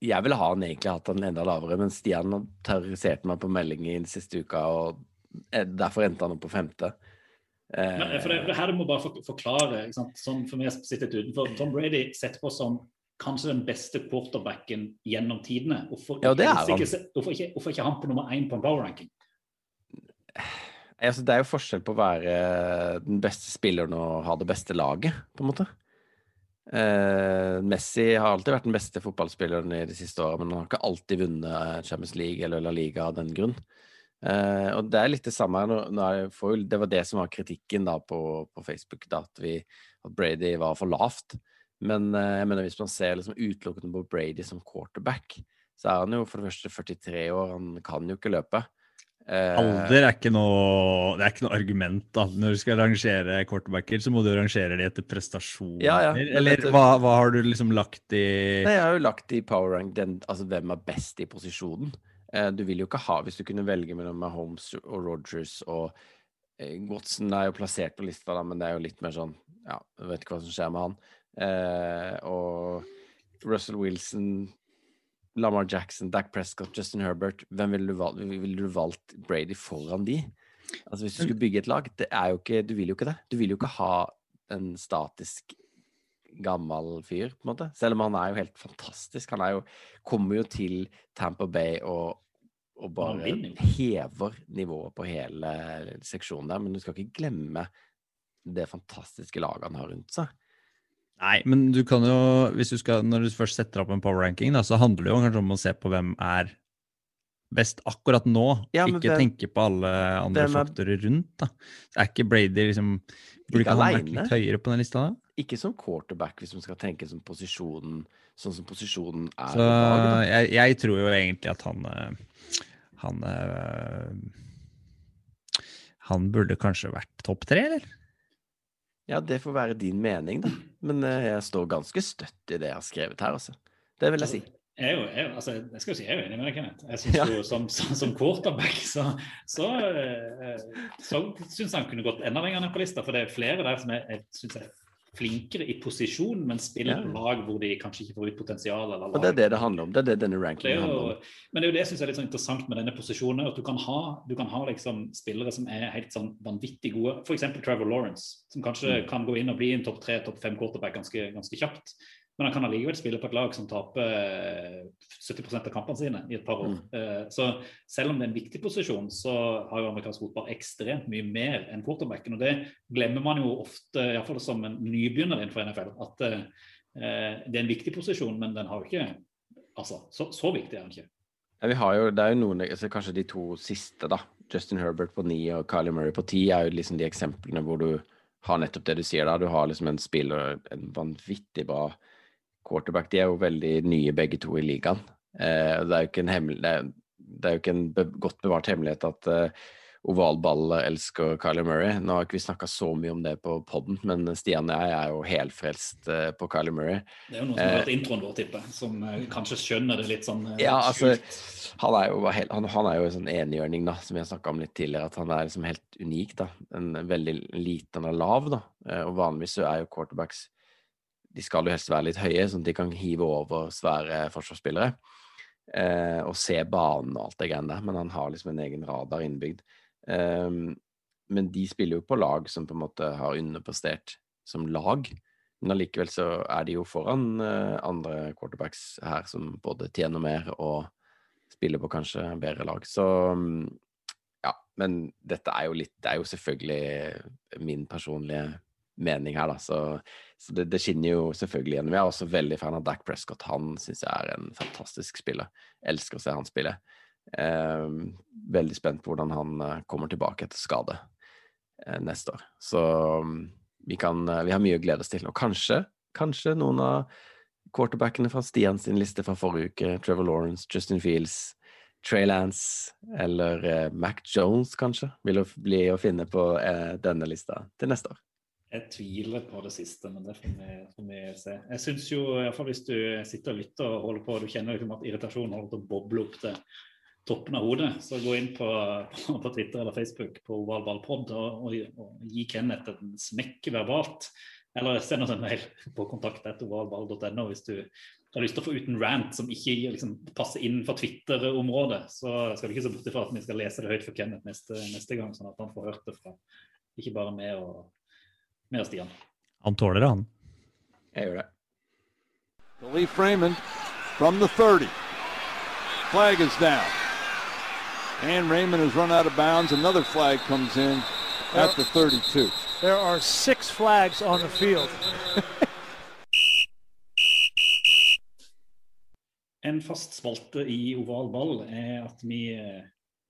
[SPEAKER 3] jeg ville ha han egentlig hatt han enda lavere, men Stian terroriserte meg på melding i den siste uka, og eh, derfor endte han opp på femte.
[SPEAKER 2] Ja, for det, det her må bare forklare, sånn for meg sitter utenfor. Tom Brady setter på som kanskje den beste quarterbacken gjennom tidene. Hvorfor,
[SPEAKER 3] ja.
[SPEAKER 2] Ikke, hvorfor, ikke, hvorfor ikke han på nummer én på en power ranking?
[SPEAKER 3] Altså, det er jo forskjell på å være den beste spilleren og ha det beste laget, på en måte. Eh, Messi har alltid vært den beste fotballspilleren i de siste åra, men han har ikke alltid vunnet Champions League eller La Liga av den grunn. Eh, og det er litt det samme her. det var det som var kritikken da på, på Facebook, da, at, vi, at, Brady var for lavt. Men eh, jeg mener hvis man ser liksom utelukkende på Brady som quarterback, så er han jo for det første 43 år, han kan jo ikke løpe.
[SPEAKER 1] Eh, Alder er ikke noe, det er ikke noe argument. da. Når du skal rangere quarterbacker, så må du rangere de etter prestasjoner.
[SPEAKER 3] Ja, ja.
[SPEAKER 1] Eller etter... hva, hva, har du liksom lagt i
[SPEAKER 3] Nei, Jeg har jo lagt i power rank den, altså hvem er best i posisjonen. Eh, du vil jo ikke ha, hvis du kunne velge mellom Mahomes og Rogers og eh, Watson er jo plassert på lista, da, men det er jo litt mer sånn Ja, jeg vet ikke hva som skjer med han. Eh, og Russell Wilson Lamar Jackson, Dac Prescott, Justin Herbert Hvem ville du, valgt, vil du valgt Brady foran de? Altså Hvis du skulle bygge et lag det er jo ikke, Du vil jo ikke det. Du vil jo ikke ha en statisk gammel fyr, på en måte. Selv om han er jo helt fantastisk. Han er jo, kommer jo til Tampa Bay og, og bare hever nivået på hele seksjonen der. Men du skal ikke glemme det fantastiske laget han har rundt seg.
[SPEAKER 1] Nei, men du kan jo, hvis du skal, når du først setter opp en power ranking, så handler det jo kanskje om å se på hvem er best akkurat nå.
[SPEAKER 3] Ja,
[SPEAKER 1] ikke
[SPEAKER 3] hvem-
[SPEAKER 1] tenke på alle andre
[SPEAKER 3] er-
[SPEAKER 1] faktorer rundt. da. Er ikke Brady liksom Burde
[SPEAKER 3] Ikke
[SPEAKER 1] han vært litt høyere på den lista? da?
[SPEAKER 3] Ikke som quarterback, hvis man skal tenke som posisjonen, sånn som posisjonen er.
[SPEAKER 1] Så
[SPEAKER 3] dag, da.
[SPEAKER 1] jeg, jeg tror jo egentlig at han eh, Han eh, Han burde kanskje vært topp tre, eller?
[SPEAKER 3] Ja, det får være din mening, da. Men eh, jeg står ganske støtt i det jeg har skrevet her, altså. Det vil jeg si.
[SPEAKER 2] Jeg jo, jeg, altså, jeg skal si jeg er enig med deg, Kenneth. Jeg synes
[SPEAKER 3] Ja.
[SPEAKER 2] jo som, som, som quarterback så, så, eh, så syns han kunne gått enda lenger ned på lista. For det er flere der som jeg, jeg synes er flinkere i posisjon, men spiller på lag hvor de kanskje ikke får ut potensial. Eller
[SPEAKER 3] Og det er det det handler om. Det er det denne rankingen handler om.
[SPEAKER 2] men det er jo det jeg synes er litt sånn interessant med denne posisjonen. At du kan ha, du kan ha liksom spillere som er helt sånn vanvittig gode. F.eks. Trevor Lawrence, som kanskje
[SPEAKER 3] Mm.
[SPEAKER 2] kan gå inn og bli en topp tre, topp fem quarterback ganske, ganske kjapt. Men han kan allikevel spille på et lag som taper eh, 70% av kampene sine i et par år. Mm. Så selv om det er en viktig posisjon, så har jo amerikansk fotball ekstremt mye mer enn quarterbacken. Og det glemmer man jo ofte, iallfall som en nybegynner innenfor NFL, at eh, det er en viktig posisjon, men den har jo ikke Altså, så, så viktig er den ikke.
[SPEAKER 3] Ja, vi har jo, det er jo noen, altså Kanskje de to siste, da. Justin Herbert på ni og Kylie Murray på ti, er jo liksom de eksemplene hvor du har nettopp det du sier da. Du har liksom en spiller, en vanvittig bra quarterback. De er jo veldig nye begge to i ligaen. Eh, det er jo ikke en, hemmel, jo ikke en be, godt bevart hemmelighet at eh, ovalball elsker Kyler Murray. Nå har ikke vi snakka så mye om det på poden, men Stian og jeg er jo helfrelst eh, på Kyler Murray.
[SPEAKER 2] Det er jo noen som har hørt introen vår, tipper som eh, kanskje skjønner det litt sånn
[SPEAKER 3] Ja, altså, han er jo, han, han er jo en sånn enhjørning, da, som vi har snakka om litt tidligere. At han er liksom helt unik, da. En veldig liten og lav, da. Eh, Og vanligvis så er jo quarterbacks De skal jo helst være litt høye, sånn at de kan hive over svære forsvarsspillere. Eh, og se banen og alt det greiene der, men han har liksom en egen radar innbygd. Um, men de spiller jo på lag som på en måte har underprestert som lag. Men allikevel så er de jo foran eh, andre quarterbacks her som både tjener mer og spiller på kanskje bedre lag. Så mm, ja, men dette er jo litt Det er jo selvfølgelig min personlige mening her, da. Så, så det, det skinner jo selvfølgelig gjennom. Jeg er også veldig fan av Dac Prescott. Han syns jeg er en fantastisk spiller. Elsker å se han spille. Eh, veldig spent på hvordan han eh, kommer tilbake etter skade eh, neste år. Så mm, vi, kan, eh, vi har mye å glede oss til. Og kanskje, kanskje noen av quarterbackene fra Stian sin liste fra forrige uke, Trevor Lawrence, Justin Fields, Trey Lance eller eh, Mac Jones, kanskje, vil bli å finne på denne lista til neste år.
[SPEAKER 2] Jeg tviler på det siste, men det får vi, se. Jeg synes jo, i hvert fall hvis du sitter og lytter og holder på, du kjenner liksom at irritasjonen holder til å boble opp til toppen av hodet, så gå inn på, på, Twitter eller Facebook på ovalballpod og, og, og gi Kenneth en smekk verbalt. Eller send oss en mail på kontakt.ovalball.no hvis du har lyst til å få ut en rant som ikke liksom, passer for Twitter-området. Så skal du ikke se bort ifra at vi skal lese det høyt for Kenneth neste, neste gang, sånn at han får hørt det fra ikke bare meg og, meg og Stian.
[SPEAKER 1] Han tåler det, han.
[SPEAKER 3] Jeg gjør det.
[SPEAKER 5] Khalif Raymond from the 30. Flag is down. And Raymond has run out of bounds. Another flag comes in at the 32.
[SPEAKER 6] There are six flags on the field.
[SPEAKER 2] En fast spalte i oval ball er at vi eh,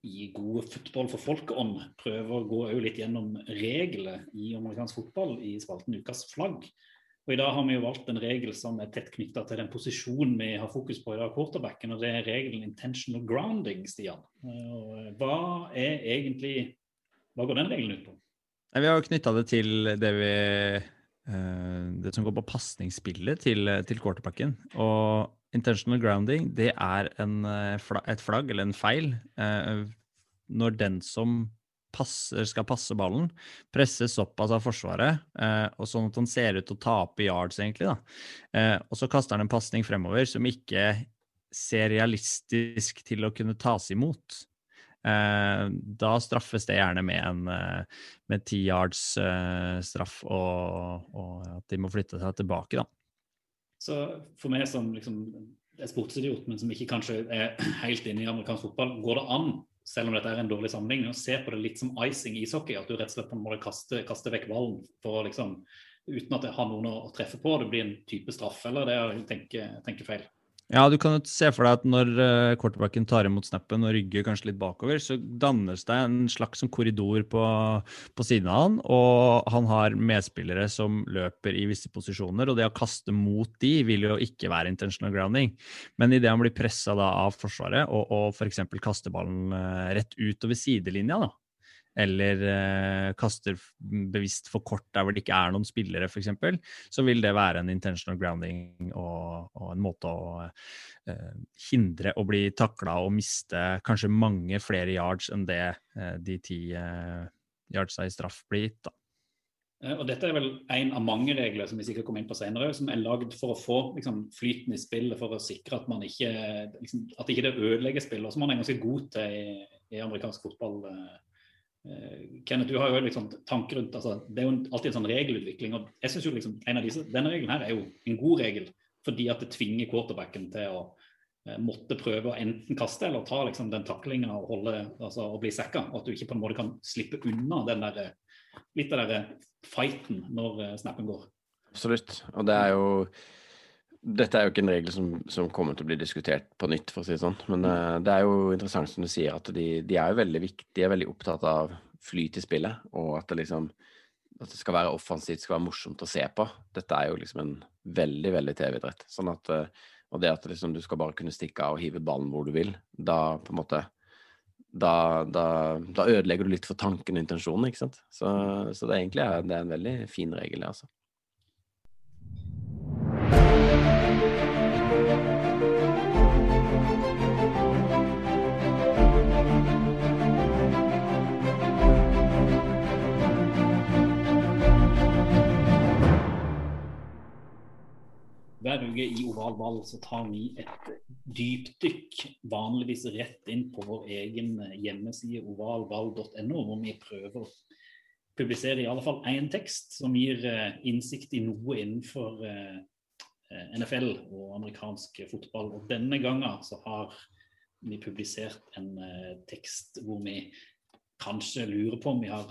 [SPEAKER 2] i gode fotball for folkeånd prøver å gå litt gjennom regler i amerikansk fotball i spalten Ukas flagg. Og I dag har vi jo valgt en regel som er tett knytta til den posisjonen vi har fokus på i dag, quarterbacken, og det er regelen intentional grounding, Stian. Eh, Hva er egentlig Hva går den regelen ut på?
[SPEAKER 1] Vi har jo knytta det til det vi eh, Det som går på pasningsspillet til, til quarterbacken. Og intentional grounding, det er en, eh, et flagg, eller en feil, eh, når den som passer, skal passe ballen, presses såpass av Forsvaret, eh, og sånn at han ser ut til å tape yards, egentlig. da. Og så kaster han en pasning fremover som ikke ser realistisk til å kunne tas imot. eh, da straffes det gjerne med en med ti yards eh, straff, og, og, at de må flytte seg tilbake, da.
[SPEAKER 2] Så for meg som liksom er sportsidiot, men som ikke kanskje er helt inne i amerikansk fotball, går det an, selv om dette er en dårlig sammenligning, å se på det litt som icing i ishockey? At du rett og slett må kaste, kaster vekk ballen for å liksom, uten at det har noen å treffe på? Det blir en type straff, eller det er å tenke, tenke feil?
[SPEAKER 1] Ja, du kan jo se for deg at når uh, quarterbacken tar imot snappen og rygger kanskje litt bakover, så dannes det en slags korridor på, på, siden av han, og han har medspillere som løper i visse posisjoner, og det å kaste mot de vil jo ikke være intentional grounding. Men idet han blir pressa av Forsvaret og, og f.eks. kaster ballen uh, rett utover sidelinja, da, eller eh, kaster bevisst for kort der hvor det ikke er noen spillere, f.eks., så vil det være en intentional grounding og, og en måte å eh, hindre å bli takla og miste kanskje mange flere yards enn det eh, de ti eh, yardsa i straff blir gitt. da.
[SPEAKER 2] Eh, og Dette er vel en av mange regler som vi sikkert kommer inn på senere, som er lagd for å få liksom, flyten i spillet, for å sikre at man ikke liksom, at ikke det ødelegger spillet, som man er ganske god til i, i amerikansk fotball. Eh, Kenneth, du har jo liksom tanker rundt altså, Det er jo alltid en sånn regelutvikling. og jeg synes jo liksom en av disse, Denne regelen her er jo en god regel, fordi at det tvinger quarterbacken til å eh, måtte prøve å enten kaste eller ta liksom, den taklinga og, holde, altså, og bli sekka. Og at du ikke på en måte kan slippe unna den der, litt av den fighten når snappen går.
[SPEAKER 3] Absolutt. Og det er jo dette er jo ikke en regel som, som, kommer til å bli diskutert på nytt, for å si det sånn. Men uh, det er jo interessant som du sier, at de, de er jo veldig viktige, de er veldig opptatt av flyt i spillet, og at det liksom at det skal være offensivt, skal være morsomt å se på. Dette er jo liksom en veldig, veldig TV-idrett. Sånn at uh, Og det at liksom, du skal bare kunne stikke av og hive ballen hvor du vil, da på en måte da, da, da ødelegger du litt for tanken og intensjonen, ikke sant. Så, så det, egentlig er, det er en veldig fin regel, det, altså.
[SPEAKER 2] Hver uke i Oval ball så tar vi et dypdykk, vanligvis rett inn på vår egen hjemmeside ovalball.no, hvor vi prøver å publisere i alle fall én tekst som gir eh, innsikt i noe innenfor eh, NFL og amerikansk fotball. Og denne gangen så har vi publisert en eh, tekst hvor vi kanskje lurer på om vi har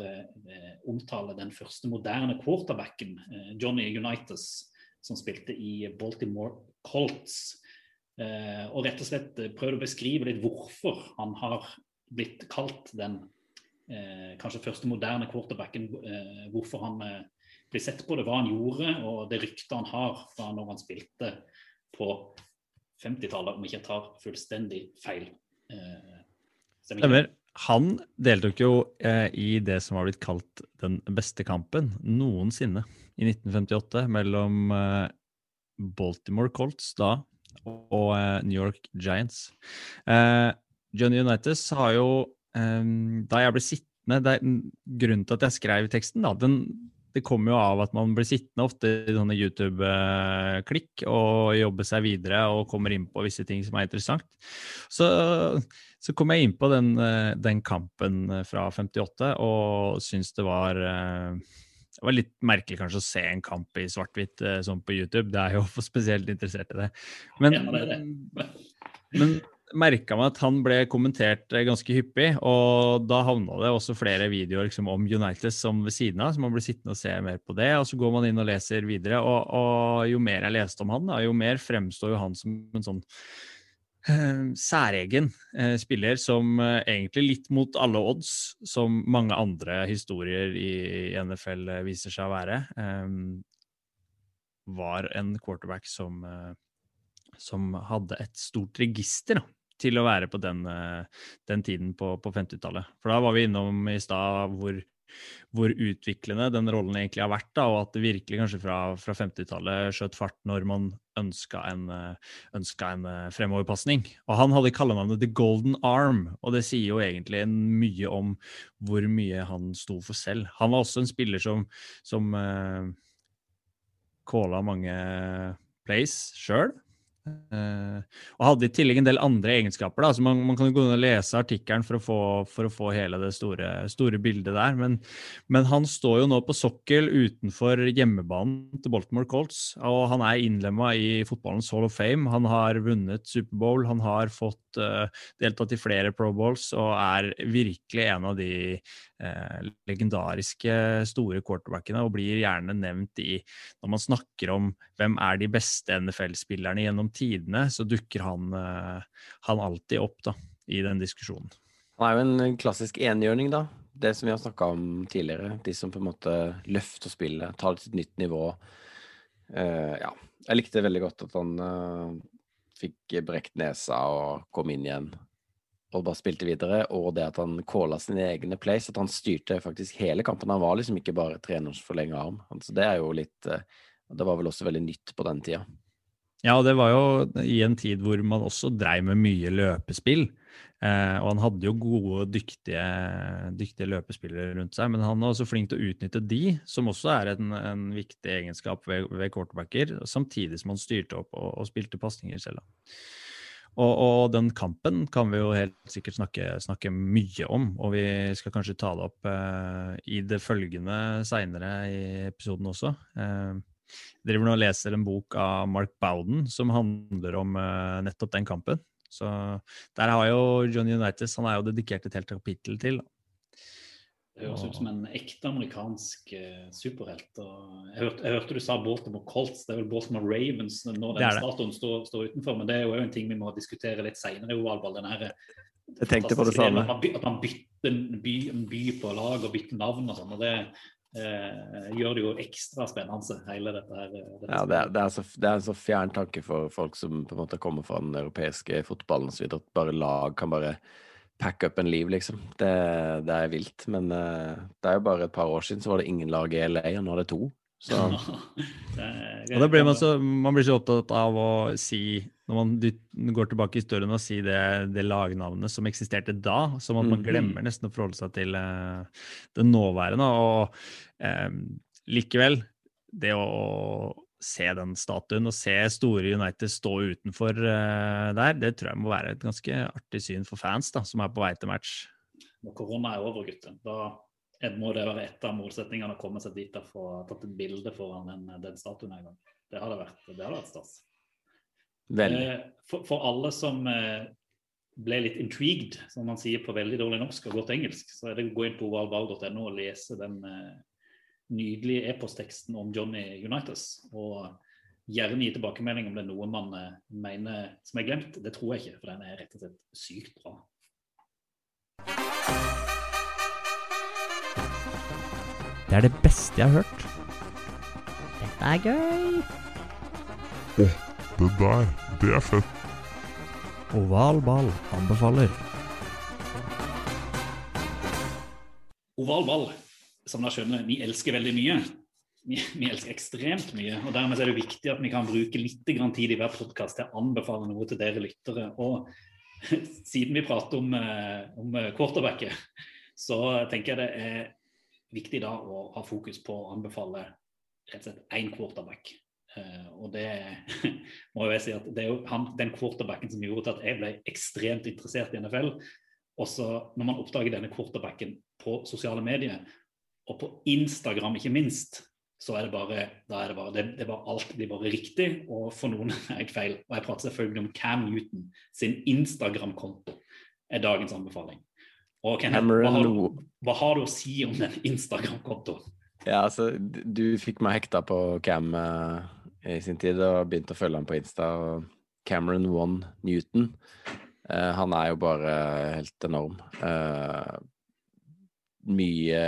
[SPEAKER 2] omtalt den første moderne quarterbacken, Johnny Unitas som spilte i Baltimore Colts. Eh, og rett og slett prøvd prøvde å beskrive litt hvorfor han har blitt kalt den eh, kanskje første moderne quarterbacken. Eh, hvorfor han eh, blir sett på det, hva han gjorde, og det ryktet han har fra når han spilte på 50-tallet, om jeg ikke tar fullstendig feil.
[SPEAKER 1] Eh, Stemmer. Han deltok jo eh, i det som har blitt kalt den beste kampen noensinne i 1958 mellom eh, Baltimore Colts da og eh, New York Giants. Eh, Johnny Unitas har jo eh, Da jeg ble sittende det, er Grunnen til at jeg skrev teksten, da, den, det kommer jo av at man blir sittende ofte i sånne YouTube-klikk og jobbe seg videre og kommer inn på visse ting som er interessant. Så, så kom jeg inn på den, eh, den kampen eh, fra 58 og syntes det var eh, det var litt merkelig kanskje å se en kamp i svart-hvitt sånn på YouTube. Det er jo for spesielt interessert i det. Men, ja, det, det. men merka meg at han ble kommentert eh, ganske hyppig, og da havna det også flere videoer liksom, om United som ved siden av, så man blir sittende og se mer på det. Og så går man inn og leser videre, og, og jo mer jeg leste om han, da, jo mer fremstår jo han som en sånn uh, særegen uh, spiller som uh, egentlig litt mot alle odds, som mange andre historier i NFL viser seg å være, um, var en quarterback som som hadde et stort register. Da til å være på den, eh, den tiden på, på 50-tallet. For da var vi innom i stad hvor, hvor, utviklende den rollen egentlig har vært, da, og at det virkelig kanskje fra, fra 50-tallet skjøt fart når man ønska en, eh, ønska en eh, fremoverpasning. Og han hadde kallenavnet The Golden Arm, og det sier jo egentlig mye om hvor mye han sto for selv. Han var også en spiller som, som uh, mange plays sjøl. Eh, og hadde i tillegg en del andre egenskaper. da, så Man, man kan jo gå inn og lese artikkelen for, for å få hele det store, store bildet der. Men, men, han står jo nå på sokkel utenfor hjemmebanen til Baltimore Colts. Og han er innlemma i fotballens Hall of Fame. Han har vunnet Superbowl, han har fått uh, deltatt i flere Pro Bowls og er virkelig en av de uh, legendariske store quarterbackene og blir gjerne nevnt i når man snakker om hvem er de beste NFL-spillerne gjennom tidene, så dukker han, eh, han alltid opp da, i den diskusjonen.
[SPEAKER 3] Han er jo en klassisk enhjørning, da. Det som vi har snakka om tidligere. De som på en måte løfter spillet, tar et nytt nivå. Uh, ja. Jeg likte veldig godt at han uh, fikk brekt nesa og kom inn igjen og bare spilte videre. Og det at han calla sine egne plays, at han styrte faktisk hele kampen. Han var liksom ikke bare treners forlenga arm. Altså, det er jo litt uh, Det var vel også veldig nytt på den tida.
[SPEAKER 1] Ja, det var jo i en tid hvor man også dreiv med mye løpespill. Eh, og han hadde jo gode, dyktige, dyktige, løpespillere rundt seg, men han var også flink til å utnytte de, som også er en, en viktig egenskap ved, ved quarterbacker, samtidig som han styrte opp og, og spilte pasninger selv. Og, og, den kampen kan vi jo helt sikkert snakke, snakke mye om, og vi skal kanskje ta det opp eh, i det følgende seinere i episoden også. Eh, driver nå og leser en bok av Mark Bowden som handler om eh, nettopp den kampen. Så der har jo Johnny Unitas han er jo dedikert et helt kapittel til.
[SPEAKER 2] Det høres ut som en ekte amerikansk uh, superhelt. Jeg hørte, jeg, hørte, du sa Baltimore Colts, det er vel Baltimore Ravens når denne statuen står, står, utenfor. Men det er jo en ting vi må diskutere litt seinere i OL-ball.
[SPEAKER 3] Jeg tenkte på det samme.
[SPEAKER 2] At man, bytter en by, en by, på lag og bytter navn og sånn. og det eh, gjør det jo ekstra spennende, hele dette her. Eh, dette
[SPEAKER 3] ja, det er, det, er så, det er, en så fjern tanke for folk som på en måte kommer fra den europeiske fotballen osv. At bare lag kan bare pack up en liv, liksom. Det, det er vilt. Men uh, det er jo bare et par år siden så var det ingen lag i LA, og nå er det to. Så.
[SPEAKER 1] og da blir man, så, man blir så opptatt av å si, når man går tilbake i historien, og si det, det lagnavnet som eksisterte da, som at man mhm. glemmer nesten å forholde seg til uh, det nåværende. Og um, likevel, det å se den statuen og se store United stå utenfor uh, der, det tror jeg må være et ganske artig syn for fans da, som er på vei til match.
[SPEAKER 2] Når korona er over, gutter, da må det være et av målsettingene å komme seg dit og få tatt et bilde foran den, den statuen en gang. Det hadde vært, det hadde vært stas. Eh, for, for, alle som eh, ble litt intrigued, som man sier på veldig dårlig norsk og godt engelsk, så er det å gå inn på ovalball.no og lese den eh, nydelige e-postteksten om Johnny Unitas. Og gjerne gi tilbakemelding om det er noe man eh, mener som er glemt. Det tror jeg ikke, for den er rett og slett sykt bra.
[SPEAKER 1] Det er det beste jeg har hørt. Dette er gøy.
[SPEAKER 4] Å, oh, det der, det er fett.
[SPEAKER 1] Oval ball anbefaler.
[SPEAKER 2] Oval ball, som dere skjønner, vi elsker veldig mye. Vi, vi, elsker ekstremt mye. og Dermed er det viktig at vi kan bruke litt tid i hver podkast til å anbefale noe til dere lyttere. Og siden vi prater om, eh, om quarterbacker, så tenker jeg det er viktig da å ha fokus på å anbefale rett og slett én quarterback. Uh, og det må jeg si at det er jo han, den quarterbacken som gjorde at jeg ble ekstremt interessert i NFL. Også når man oppdager denne quarterbacken på sosiale medier, og på Instagram ikke minst, så er det bare, da er det bare det, det bare alt blir bare riktig, og for noen er helt feil. Og jeg prater selvfølgelig om Cam Newton sin Instagram-konto er dagens anbefaling. Og Ken, hva, har, hva, har, du å si om den Instagram-kontoen?
[SPEAKER 3] Ja, altså, du fikk meg hekta på Cam uh, i sin tid og begynte å følge ham på Insta. og Cameron One Newton. Uh, han er jo bare helt enorm. Uh, mye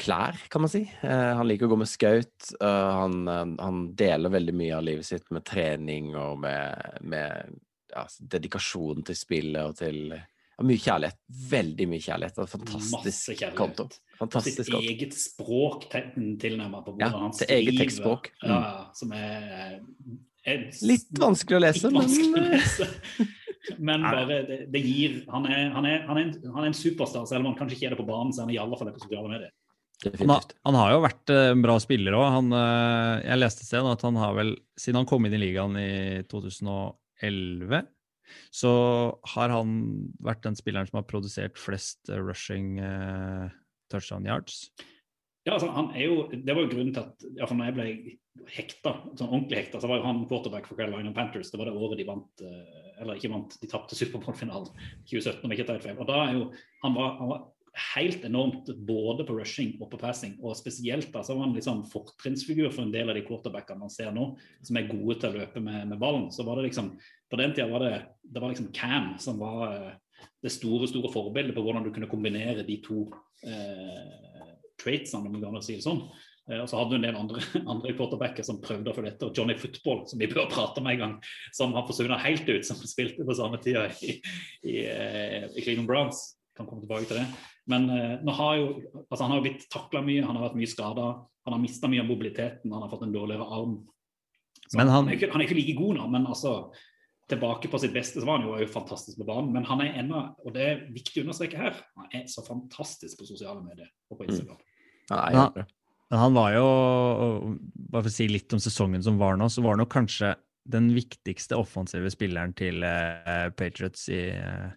[SPEAKER 3] klær, kan man si. han liker å gå med skaut. Han, han, deler veldig mye av livet sitt med trening og med, med ja, dedikasjon til spillet og til mye kjærlighet. Veldig mye kjærlighet. Fantastisk konto. Fantastisk
[SPEAKER 2] sitt konto. eget språk tilnærmet på hvordan
[SPEAKER 3] ja,
[SPEAKER 2] han
[SPEAKER 3] skriver. Til eget tekstspråk.
[SPEAKER 2] Mm. Ja, som er, er,
[SPEAKER 3] Litt vanskelig å lese,
[SPEAKER 2] vanskelig men å lese. Men bare, det, det gir han er, han, er, han, er en, han er, en, superstar, selv om han kanskje ikke er det på banen. så han er i alle fall det på sosiale medier.
[SPEAKER 1] Han har, han har jo vært eh, en bra spiller òg. Jeg leste et sted at han har vel, siden han kom inn i ligaen i 2011, så har han vært den spilleren som har produsert flest eh, rushing eh, touchdown yards.
[SPEAKER 2] Ja, altså, han er jo, Det var jo grunnen til at ja, for når jeg ble hekta, sånn ordentlig hekta, så var jo han quarterback for Carolina Panthers. Det var det året de vant eh, Eller ikke vant, de tapte Superbowl-finalen 2017. om jeg ikke tar feil. Og da er jo, han var, han var helt enormt både på rushing og på passing. Og spesielt da, så var han liksom fortrinnsfigur for en del av de quarterbackene man ser nå, som er gode til å løpe med, med ballen. Så var det liksom, På den tida var det, det var liksom Cam som var eh, det store store forbildet på hvordan du kunne kombinere de to eh, traitsene, om du kan si det sånn. Eh, og så hadde du en del andre, andre quarterbacker som prøvde å få dette. Og Johnny Football, som vi bør prate med en gang, som har forsvunnet helt ut, som spilte på samme tida i, i, eh, i Cleveland Browns. Kan komme tilbake til det. Men eh, nå har jo, altså han har jo blitt takla mye, han har vært mye skada. Han har mista mye av mobiliteten, han har fått en dårligere arm. Så
[SPEAKER 1] Men
[SPEAKER 2] han,
[SPEAKER 1] han-
[SPEAKER 2] er ikke, han er ikke like god nå, men altså tilbake på sitt beste så var han jo, jo fantastisk på banen. Men han er ennå, og det er viktig å understreke her, han er så fantastisk på sosiale medier og på Instagram.
[SPEAKER 3] Han er
[SPEAKER 1] Ja. Men han var jo, bare for å si litt om sesongen som var nå, så var han jo kanskje den viktigste offensive spilleren til eh, Patriots i, eh,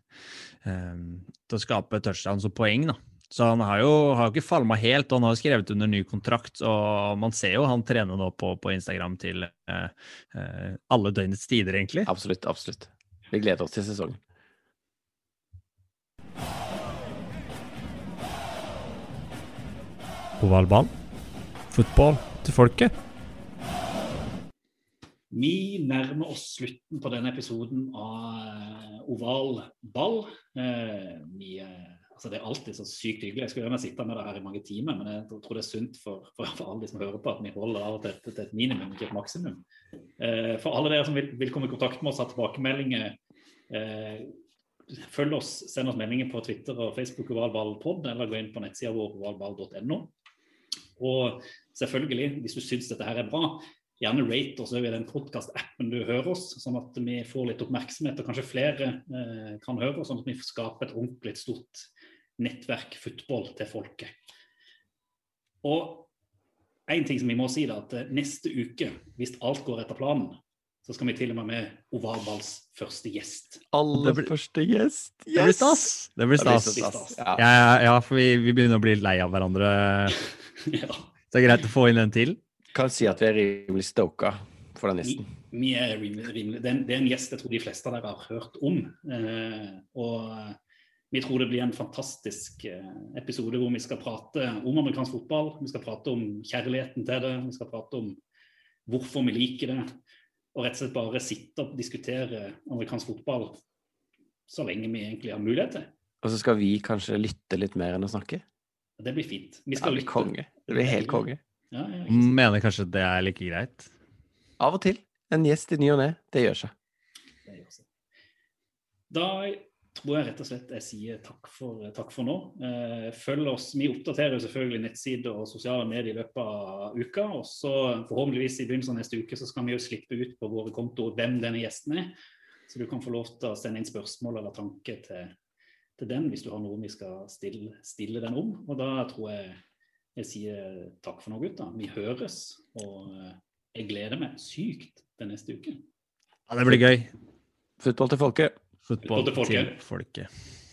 [SPEAKER 1] til å skape touchdowns og poeng. da. Så han har jo, har ikke falma helt, og han har jo skrevet under ny kontrakt. Og man ser jo han trener nå på, på Instagram til eh, eh, alle døgnets tider, egentlig.
[SPEAKER 3] Absolutt. Absolutt. Vi gleder oss til sesongen.
[SPEAKER 1] Ovalball. Fotball til folket.
[SPEAKER 2] Vi nærmer oss slutten på denne episoden av eh, Oval ball. Eh, vi, eh, altså det er alltid så sykt hyggelig. Jeg skulle gjerne sitte med det her i mange timer, men jeg tror det er sunt for, for, for alle de som hører på, at vi holder av og til til et minimum, ikke et maksimum. For alle dere som vil, vil komme i kontakt med oss, ha tilbakemeldinger, følg oss, send oss meldinger på Twitter og Facebook ovalballpod, eller gå inn på nettsida vår ovalball.no. Og selvfølgelig, hvis du syns dette her er bra, gjerne rate oss i den podkast-appen du hører oss, sånn at vi får litt oppmerksomhet og kanskje flere eh, kan høre oss, sånn at vi får skape et ordentlig stort nettverk football til folket. Og en ting som vi må si, da, at eh, neste uke, hvis alt går etter planen, så skal vi til og med med Ovalballs første gjest.
[SPEAKER 3] Aller
[SPEAKER 1] blir-
[SPEAKER 3] første gjest.
[SPEAKER 1] Det blir stas! Det blir
[SPEAKER 3] Det blir
[SPEAKER 1] stas.
[SPEAKER 3] stas. Ja.
[SPEAKER 1] Ja, ja, ja, for vi, vi begynner å bli lei av hverandre.
[SPEAKER 2] ja.
[SPEAKER 1] Så det er greit å få inn en til.
[SPEAKER 3] Kan si at vi er rimelig stoka for den gjesten.
[SPEAKER 2] vi er rimelig, rimelig. Det, er en, det er en gjest jeg tror de fleste av dere har hørt om. Eh, og vi tror det blir en fantastisk eh, episode hvor vi skal prate om amerikansk fotball. Vi skal prate om kjærligheten til det. Vi skal prate om hvorfor vi liker det. Og rett og slett bare sitte og diskutere amerikansk fotball så lenge vi egentlig har mulighet til.
[SPEAKER 3] Og så skal vi kanskje lytte litt mer enn å snakke.
[SPEAKER 2] Det blir fint. Vi
[SPEAKER 3] Det
[SPEAKER 2] skal
[SPEAKER 3] blir
[SPEAKER 2] lytte.
[SPEAKER 3] konge. Det blir helt konge.
[SPEAKER 2] Ja.
[SPEAKER 1] Mener kanskje det er like greit.
[SPEAKER 3] Av og til. En gjest i ny og ne. Det gjør seg.
[SPEAKER 2] Det gjør seg. Da tror jeg rett og slett jeg sier takk for, takk for nå. Eh, følg oss. Vi oppdaterer jo selvfølgelig nettsider og sosiale medier i løpet av uka. Og så forhåpentligvis i begynnelsen av neste uke så skal vi jo slippe ut på våre kontoer hvem denne gjesten er. Så du kan få lov til å sende inn spørsmål eller tanke til, til den hvis du har noe vi skal stille, stille den om. Og da tror jeg jeg sier takk for nå, gutta. Vi høres. Og eh, jeg gleder meg sykt til neste uke.
[SPEAKER 1] Ja, det blir gøy.
[SPEAKER 3] Fotball til folket.
[SPEAKER 1] Fotball
[SPEAKER 2] Fotball til
[SPEAKER 1] til
[SPEAKER 2] folket.
[SPEAKER 1] folket.